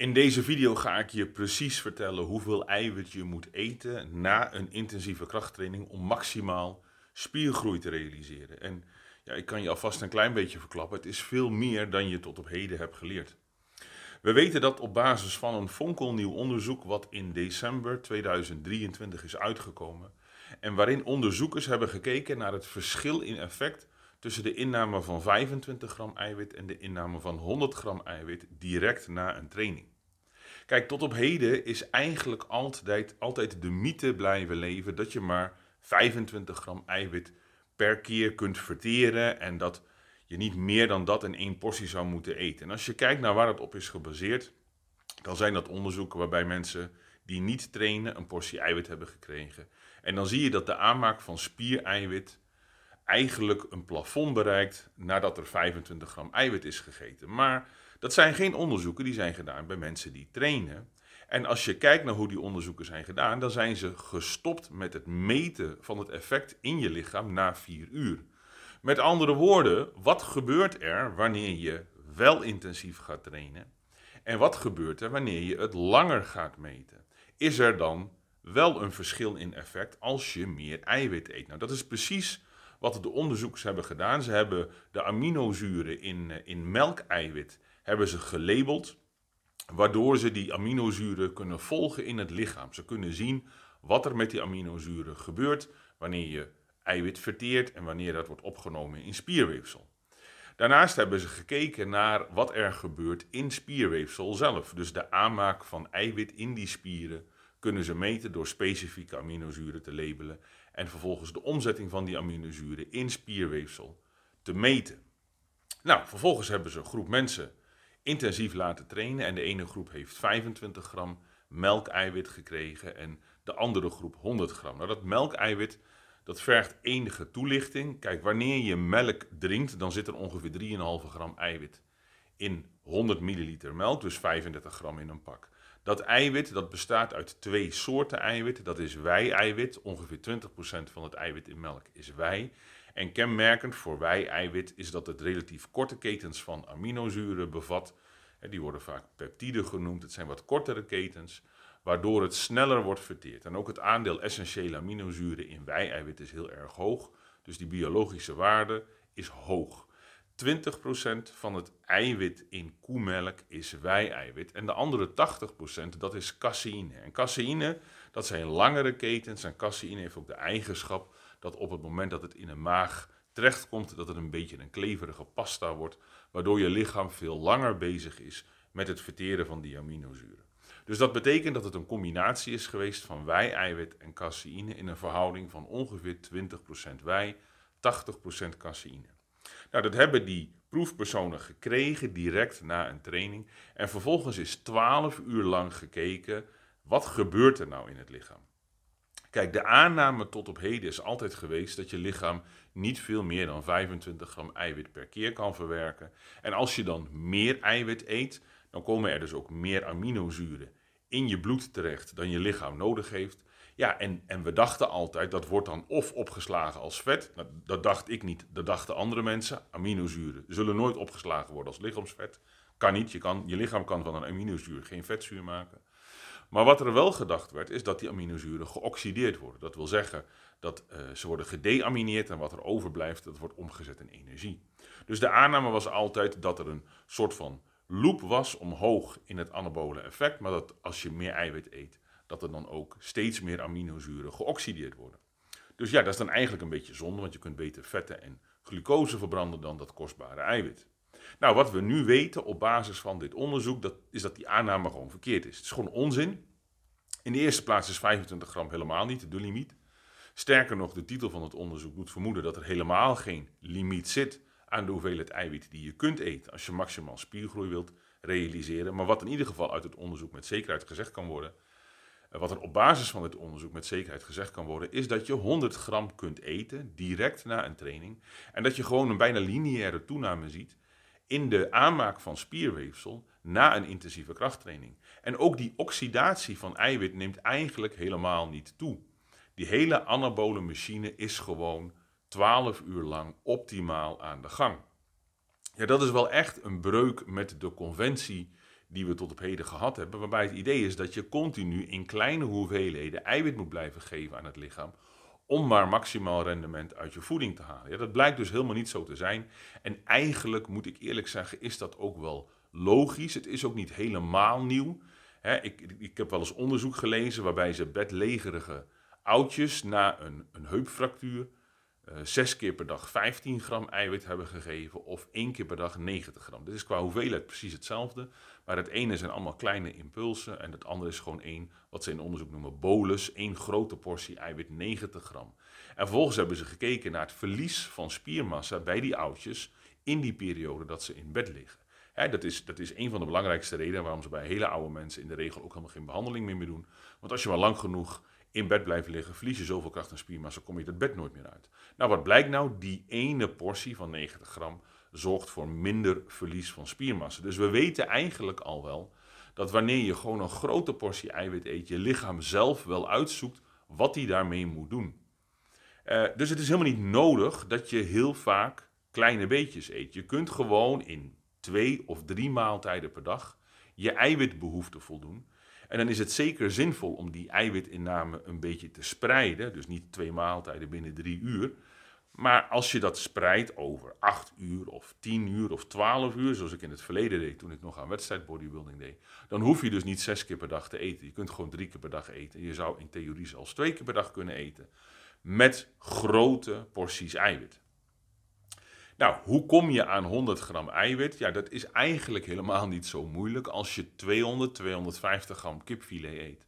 In deze video ga ik je precies vertellen hoeveel eiwit je moet eten na een intensieve krachttraining om maximaal spiergroei te realiseren. En ja, ik kan je alvast een klein beetje verklappen, het is veel meer dan je tot op heden hebt geleerd. We weten dat op basis van een fonkelnieuw onderzoek wat in december 2023 is uitgekomen en waarin onderzoekers hebben gekeken naar het verschil in effect tussen de inname van 25 gram eiwit en de inname van 100 gram eiwit direct na een training. Kijk, tot op heden is eigenlijk altijd, altijd de mythe blijven leven dat je maar 25 gram eiwit per keer kunt verteren en dat je niet meer dan dat in één portie zou moeten eten. En als je kijkt naar waar het op is gebaseerd, dan zijn dat onderzoeken waarbij mensen die niet trainen een portie eiwit hebben gekregen. En dan zie je dat de aanmaak van spiereiwit eigenlijk een plafond bereikt nadat er 25 gram eiwit is gegeten. Maar dat zijn geen onderzoeken die zijn gedaan bij mensen die trainen. En als je kijkt naar hoe die onderzoeken zijn gedaan, dan zijn ze gestopt met het meten van het effect in je lichaam na 4 uur. Met andere woorden, wat gebeurt er wanneer je wel intensief gaat trainen? En wat gebeurt er wanneer je het langer gaat meten? Is er dan wel een verschil in effect als je meer eiwit eet? Nou, dat is precies wat de onderzoekers hebben gedaan. Ze hebben de aminozuren in, eh, in melkeiwit hebben ze gelabeld, waardoor ze die aminozuren kunnen volgen in het lichaam. Ze kunnen zien wat er met die aminozuren gebeurt wanneer je eiwit verteert en wanneer dat wordt opgenomen in spierweefsel. Daarnaast hebben ze gekeken naar wat er gebeurt in spierweefsel zelf. Dus de aanmaak van eiwit in die spieren kunnen ze meten door specifieke aminozuren te labelen en vervolgens de omzetting van die aminozuren in spierweefsel te meten. Nou, vervolgens hebben ze een groep mensen intensief laten trainen en de ene groep heeft 25 gram melkeiwit gekregen en de andere groep 100 gram. Nou, dat melkeiwit dat vergt enige toelichting. Kijk, wanneer je melk drinkt, dan zit er ongeveer 3,5 gram eiwit in 100 milliliter melk, dus 35 gram in een pak. Dat eiwit dat bestaat uit twee soorten eiwit. Dat is wei-eiwit. Ongeveer 20% van het eiwit in melk is wei. En kenmerkend voor wei-eiwit is dat het relatief korte ketens van aminozuren bevat. Die worden vaak peptiden genoemd. Het zijn wat kortere ketens, waardoor het sneller wordt verteerd. En ook het aandeel essentiële aminozuren in wei-eiwit is heel erg hoog. Dus die biologische waarde is hoog. 20% van het eiwit in koemelk is wei-eiwit. En de andere 80% dat is caseïne. En caseïne, dat zijn langere ketens. En caseïne heeft ook de eigenschap dat op het moment dat het in de maag terechtkomt, dat het een beetje een kleverige pasta wordt. Waardoor je lichaam veel langer bezig is met het verteren van die aminozuren. Dus dat betekent dat het een combinatie is geweest van wei-eiwit en caseïne in een verhouding van ongeveer 20% wei, 80% caseïne. Nou, dat hebben die proefpersonen gekregen direct na een training. En vervolgens is 12 uur lang gekeken, wat gebeurt er nou in het lichaam? Kijk, de aanname tot op heden is altijd geweest dat je lichaam niet veel meer dan 25 gram eiwit per keer kan verwerken. En als je dan meer eiwit eet, dan komen er dus ook meer aminozuren in je bloed terecht dan je lichaam nodig heeft. Ja, en, en we dachten altijd dat wordt dan of opgeslagen als vet. Nou, dat dacht ik niet, dat dachten andere mensen. Aminozuren zullen nooit opgeslagen worden als lichaamsvet. Kan niet, je, kan, je lichaam kan van een aminozuur geen vetzuur maken. Maar wat er wel gedacht werd, is dat die aminozuren geoxideerd worden. Dat wil zeggen dat uh, ze worden gedeamineerd en wat er overblijft, dat wordt omgezet in energie. Dus de aanname was altijd dat er een soort van loop was omhoog in het anabole effect, maar dat als je meer eiwit eet, dat er dan ook steeds meer aminozuren geoxideerd worden. Dus ja, dat is dan eigenlijk een beetje zonde, want je kunt beter vetten en glucose verbranden dan dat kostbare eiwit. Nou, wat we nu weten op basis van dit onderzoek, dat, is dat die aanname gewoon verkeerd is. Het is gewoon onzin. In de eerste plaats is 25 gram helemaal niet de limiet. Sterker nog, de titel van het onderzoek doet vermoeden dat er helemaal geen limiet zit aan de hoeveelheid eiwit die je kunt eten als je maximaal spiergroei wilt realiseren. Maar wat in ieder geval uit het onderzoek met zekerheid gezegd kan worden, eh, wat er op basis van dit onderzoek met zekerheid gezegd kan worden, is dat je 100 gram kunt eten direct na een training. En dat je gewoon een bijna lineaire toename ziet in de aanmaak van spierweefsel na een intensieve krachttraining. En ook die oxidatie van eiwit neemt eigenlijk helemaal niet toe. Die hele anabole machine is gewoon 12 uur lang optimaal aan de gang. Ja, dat is wel echt een breuk met de conventie die we tot op heden gehad hebben. Waarbij het idee is dat je continu in kleine hoeveelheden eiwit moet blijven geven aan het lichaam. Om maar maximaal rendement uit je voeding te halen. Ja, dat blijkt dus helemaal niet zo te zijn. En eigenlijk moet ik eerlijk zeggen, is dat ook wel logisch. Het is ook niet helemaal nieuw. ik, ik heb wel eens onderzoek gelezen waarbij ze bedlegerige oudjes na een, een heupfractuur zes keer per dag 15 gram eiwit hebben gegeven of één keer per dag 90 gram. Dit is qua hoeveelheid precies hetzelfde, maar het ene zijn allemaal kleine impulsen en het andere is gewoon één, wat ze in onderzoek noemen bolus, één grote portie eiwit 90 gram. En vervolgens hebben ze gekeken naar het verlies van spiermassa bij die oudjes in die periode dat ze in bed liggen. dat, is, dat is een van de belangrijkste redenen waarom ze bij hele oude mensen in de regel ook helemaal geen behandeling meer, meer doen. Want als je maar lang genoeg in bed blijven liggen, verlies je zoveel kracht en spiermassa, kom je het bed nooit meer uit. Nou, wat blijkt nou? Die ene portie van 90 gram zorgt voor minder verlies van spiermassa. Dus we weten eigenlijk al wel dat wanneer je gewoon een grote portie eiwit eet, je lichaam zelf wel uitzoekt wat hij daarmee moet doen. Uh, dus het is helemaal niet nodig dat je heel vaak kleine beetjes eet. Je kunt gewoon in twee of drie maaltijden per dag je eiwitbehoefte voldoen. En dan is het zeker zinvol om die eiwitinname een beetje te spreiden. Dus niet twee maaltijden binnen drie uur. Maar als je dat spreidt over 8 uur of 10 uur of 12 uur, zoals ik in het verleden deed toen ik nog aan wedstrijd bodybuilding deed, dan hoef je dus niet zes keer per dag te eten. Je kunt gewoon drie keer per dag eten. Je zou in theorie zelfs twee keer per dag kunnen eten met grote porties eiwit. Nou, hoe kom je aan 100 gram eiwit? Ja, dat is eigenlijk helemaal niet zo moeilijk als je 200, 250 gram kipfilet eet.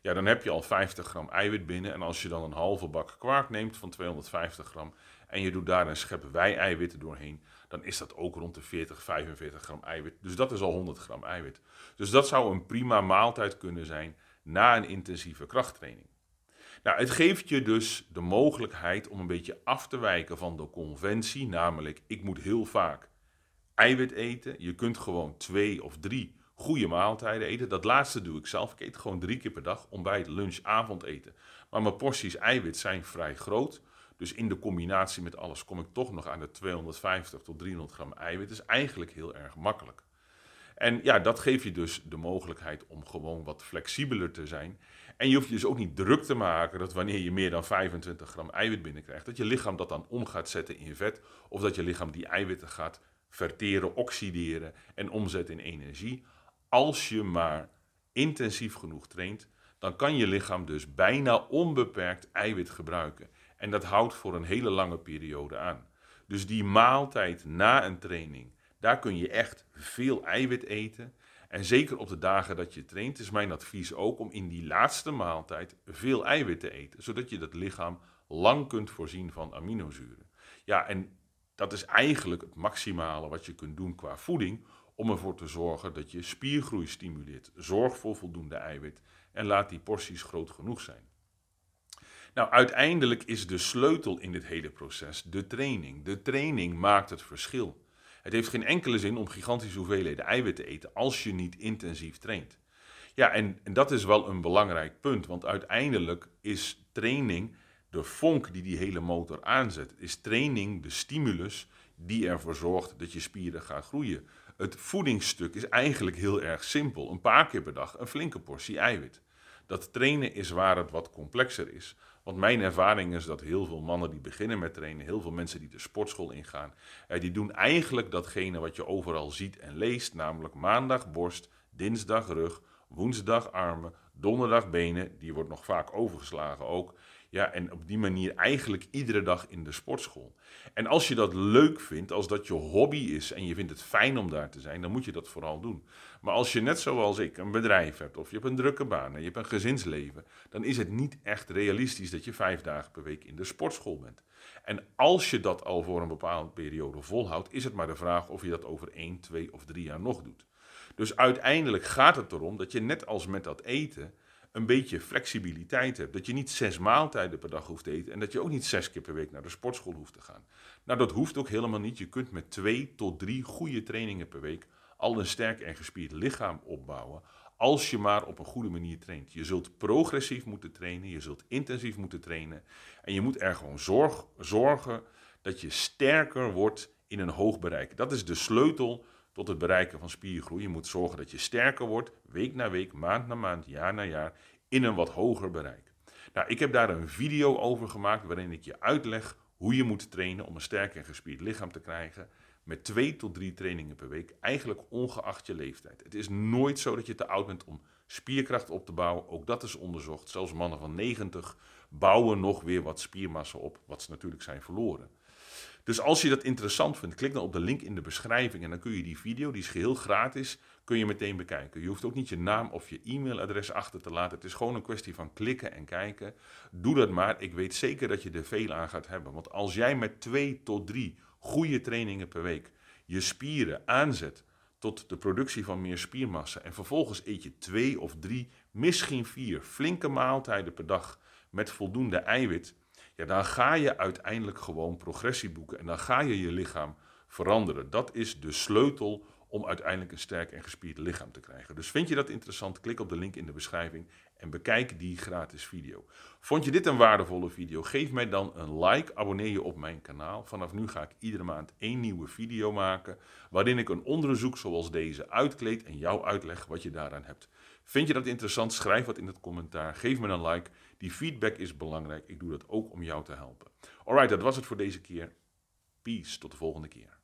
Ja, dan heb je al 50 gram eiwit binnen. En als je dan een halve bak kwark neemt van 250 gram en je doet daar een schep wei-eiwitten doorheen, dan is dat ook rond de 40, 45 gram eiwit. Dus dat is al 100 gram eiwit. Dus dat zou een prima maaltijd kunnen zijn na een intensieve krachttraining. Nou, het geeft je dus de mogelijkheid om een beetje af te wijken van de conventie, namelijk ik moet heel vaak eiwit eten. Je kunt gewoon twee of drie goede maaltijden eten. Dat laatste doe ik zelf. Ik eet gewoon drie keer per dag ontbijt, lunch, avondeten. Maar mijn porties eiwit zijn vrij groot. Dus in de combinatie met alles kom ik toch nog aan de 250 tot 300 gram eiwit. Dat is eigenlijk heel erg makkelijk. En ja, dat geeft je dus de mogelijkheid om gewoon wat flexibeler te zijn. En je hoeft je dus ook niet druk te maken dat wanneer je meer dan 25 gram eiwit binnenkrijgt, dat je lichaam dat dan om gaat zetten in vet. Of dat je lichaam die eiwitten gaat verteren, oxideren en omzetten in energie. Als je maar intensief genoeg traint, dan kan je lichaam dus bijna onbeperkt eiwit gebruiken. En dat houdt voor een hele lange periode aan. Dus die maaltijd na een training, daar kun je echt veel eiwit eten. En zeker op de dagen dat je traint, is mijn advies ook om in die laatste maaltijd veel eiwit te eten, zodat je dat lichaam lang kunt voorzien van aminozuren. Ja, en dat is eigenlijk het maximale wat je kunt doen qua voeding om ervoor te zorgen dat je spiergroei stimuleert. Zorg voor voldoende eiwit en laat die porties groot genoeg zijn. Nou, uiteindelijk is de sleutel in dit hele proces de training. De training maakt het verschil. Het heeft geen enkele zin om gigantische hoeveelheden eiwit te eten als je niet intensief traint. Ja, en, en dat is wel een belangrijk punt, want uiteindelijk is training de vonk die die hele motor aanzet. Is training de stimulus die ervoor zorgt dat je spieren gaan groeien. Het voedingsstuk is eigenlijk heel erg simpel. Een paar keer per dag een flinke portie eiwit. Dat trainen is waar het wat complexer is. Want mijn ervaring is dat heel veel mannen die beginnen met trainen, heel veel mensen die de sportschool ingaan, eh, die doen eigenlijk datgene wat je overal ziet en leest, namelijk maandag borst, dinsdag rug, woensdag armen, donderdag benen, die wordt nog vaak overgeslagen ook. Ja, en op die manier eigenlijk iedere dag in de sportschool. En als je dat leuk vindt, als dat je hobby is en je vindt het fijn om daar te zijn, dan moet je dat vooral doen. Maar als je net zoals ik een bedrijf hebt, of je hebt een drukke baan en je hebt een gezinsleven, dan is het niet echt realistisch dat je vijf dagen per week in de sportschool bent. En als je dat al voor een bepaalde periode volhoudt, is het maar de vraag of je dat over één, twee of drie jaar nog doet. Dus uiteindelijk gaat het erom dat je net als met dat eten een beetje flexibiliteit hebt. Dat je niet zes maaltijden per dag hoeft te eten en dat je ook niet zes keer per week naar de sportschool hoeft te gaan. Nou, dat hoeft ook helemaal niet. Je kunt met twee tot drie goede trainingen per week al een sterk en gespierd lichaam opbouwen. Als je maar op een goede manier traint. Je zult progressief moeten trainen, je zult intensief moeten trainen. En je moet er gewoon zorg, zorgen dat je sterker wordt in een hoog bereik. Dat is de sleutel tot het bereiken van spiergroei. Je moet zorgen dat je sterker wordt, week na week, maand na maand, jaar na jaar, in een wat hoger bereik. Nou, ik heb daar een video over gemaakt waarin ik je uitleg hoe je moet trainen om een sterk en gespierd lichaam te krijgen. Met twee tot drie trainingen per week, eigenlijk ongeacht je leeftijd. Het is nooit zo dat je te oud bent om spierkracht op te bouwen. Ook dat is onderzocht. Zelfs mannen van 90 bouwen nog weer wat spiermassa op, wat ze natuurlijk zijn verloren. Dus als je dat interessant vindt, klik dan op de link in de beschrijving en dan kun je die video, die is geheel gratis, kun je meteen bekijken. Je hoeft ook niet je naam of je e-mailadres achter te laten. Het is gewoon een kwestie van klikken en kijken. Doe dat maar. Ik weet zeker dat je er veel aan gaat hebben. Want als jij met twee tot drie goede trainingen per week je spieren aanzet tot de productie van meer spiermassa en vervolgens eet je twee of drie, misschien vier flinke maaltijden per dag met voldoende eiwit, ja, dan ga je uiteindelijk gewoon progressie boeken en dan ga je je lichaam veranderen. Dat is de sleutel om uiteindelijk een sterk en gespierd lichaam te krijgen. Dus vind je dat interessant? Klik op de link in de beschrijving en bekijk die gratis video. Vond je dit een waardevolle video? Geef mij dan een like, abonneer je op mijn kanaal. Vanaf nu ga ik iedere maand één nieuwe video maken waarin ik een onderzoek zoals deze uitkleed en jou uitleg wat je daaraan hebt. Vind je dat interessant? Schrijf wat in het commentaar. Geef me een like. Die feedback is belangrijk. Ik doe dat ook om jou te helpen. Alright, dat was het voor deze keer. Peace. Tot de volgende keer.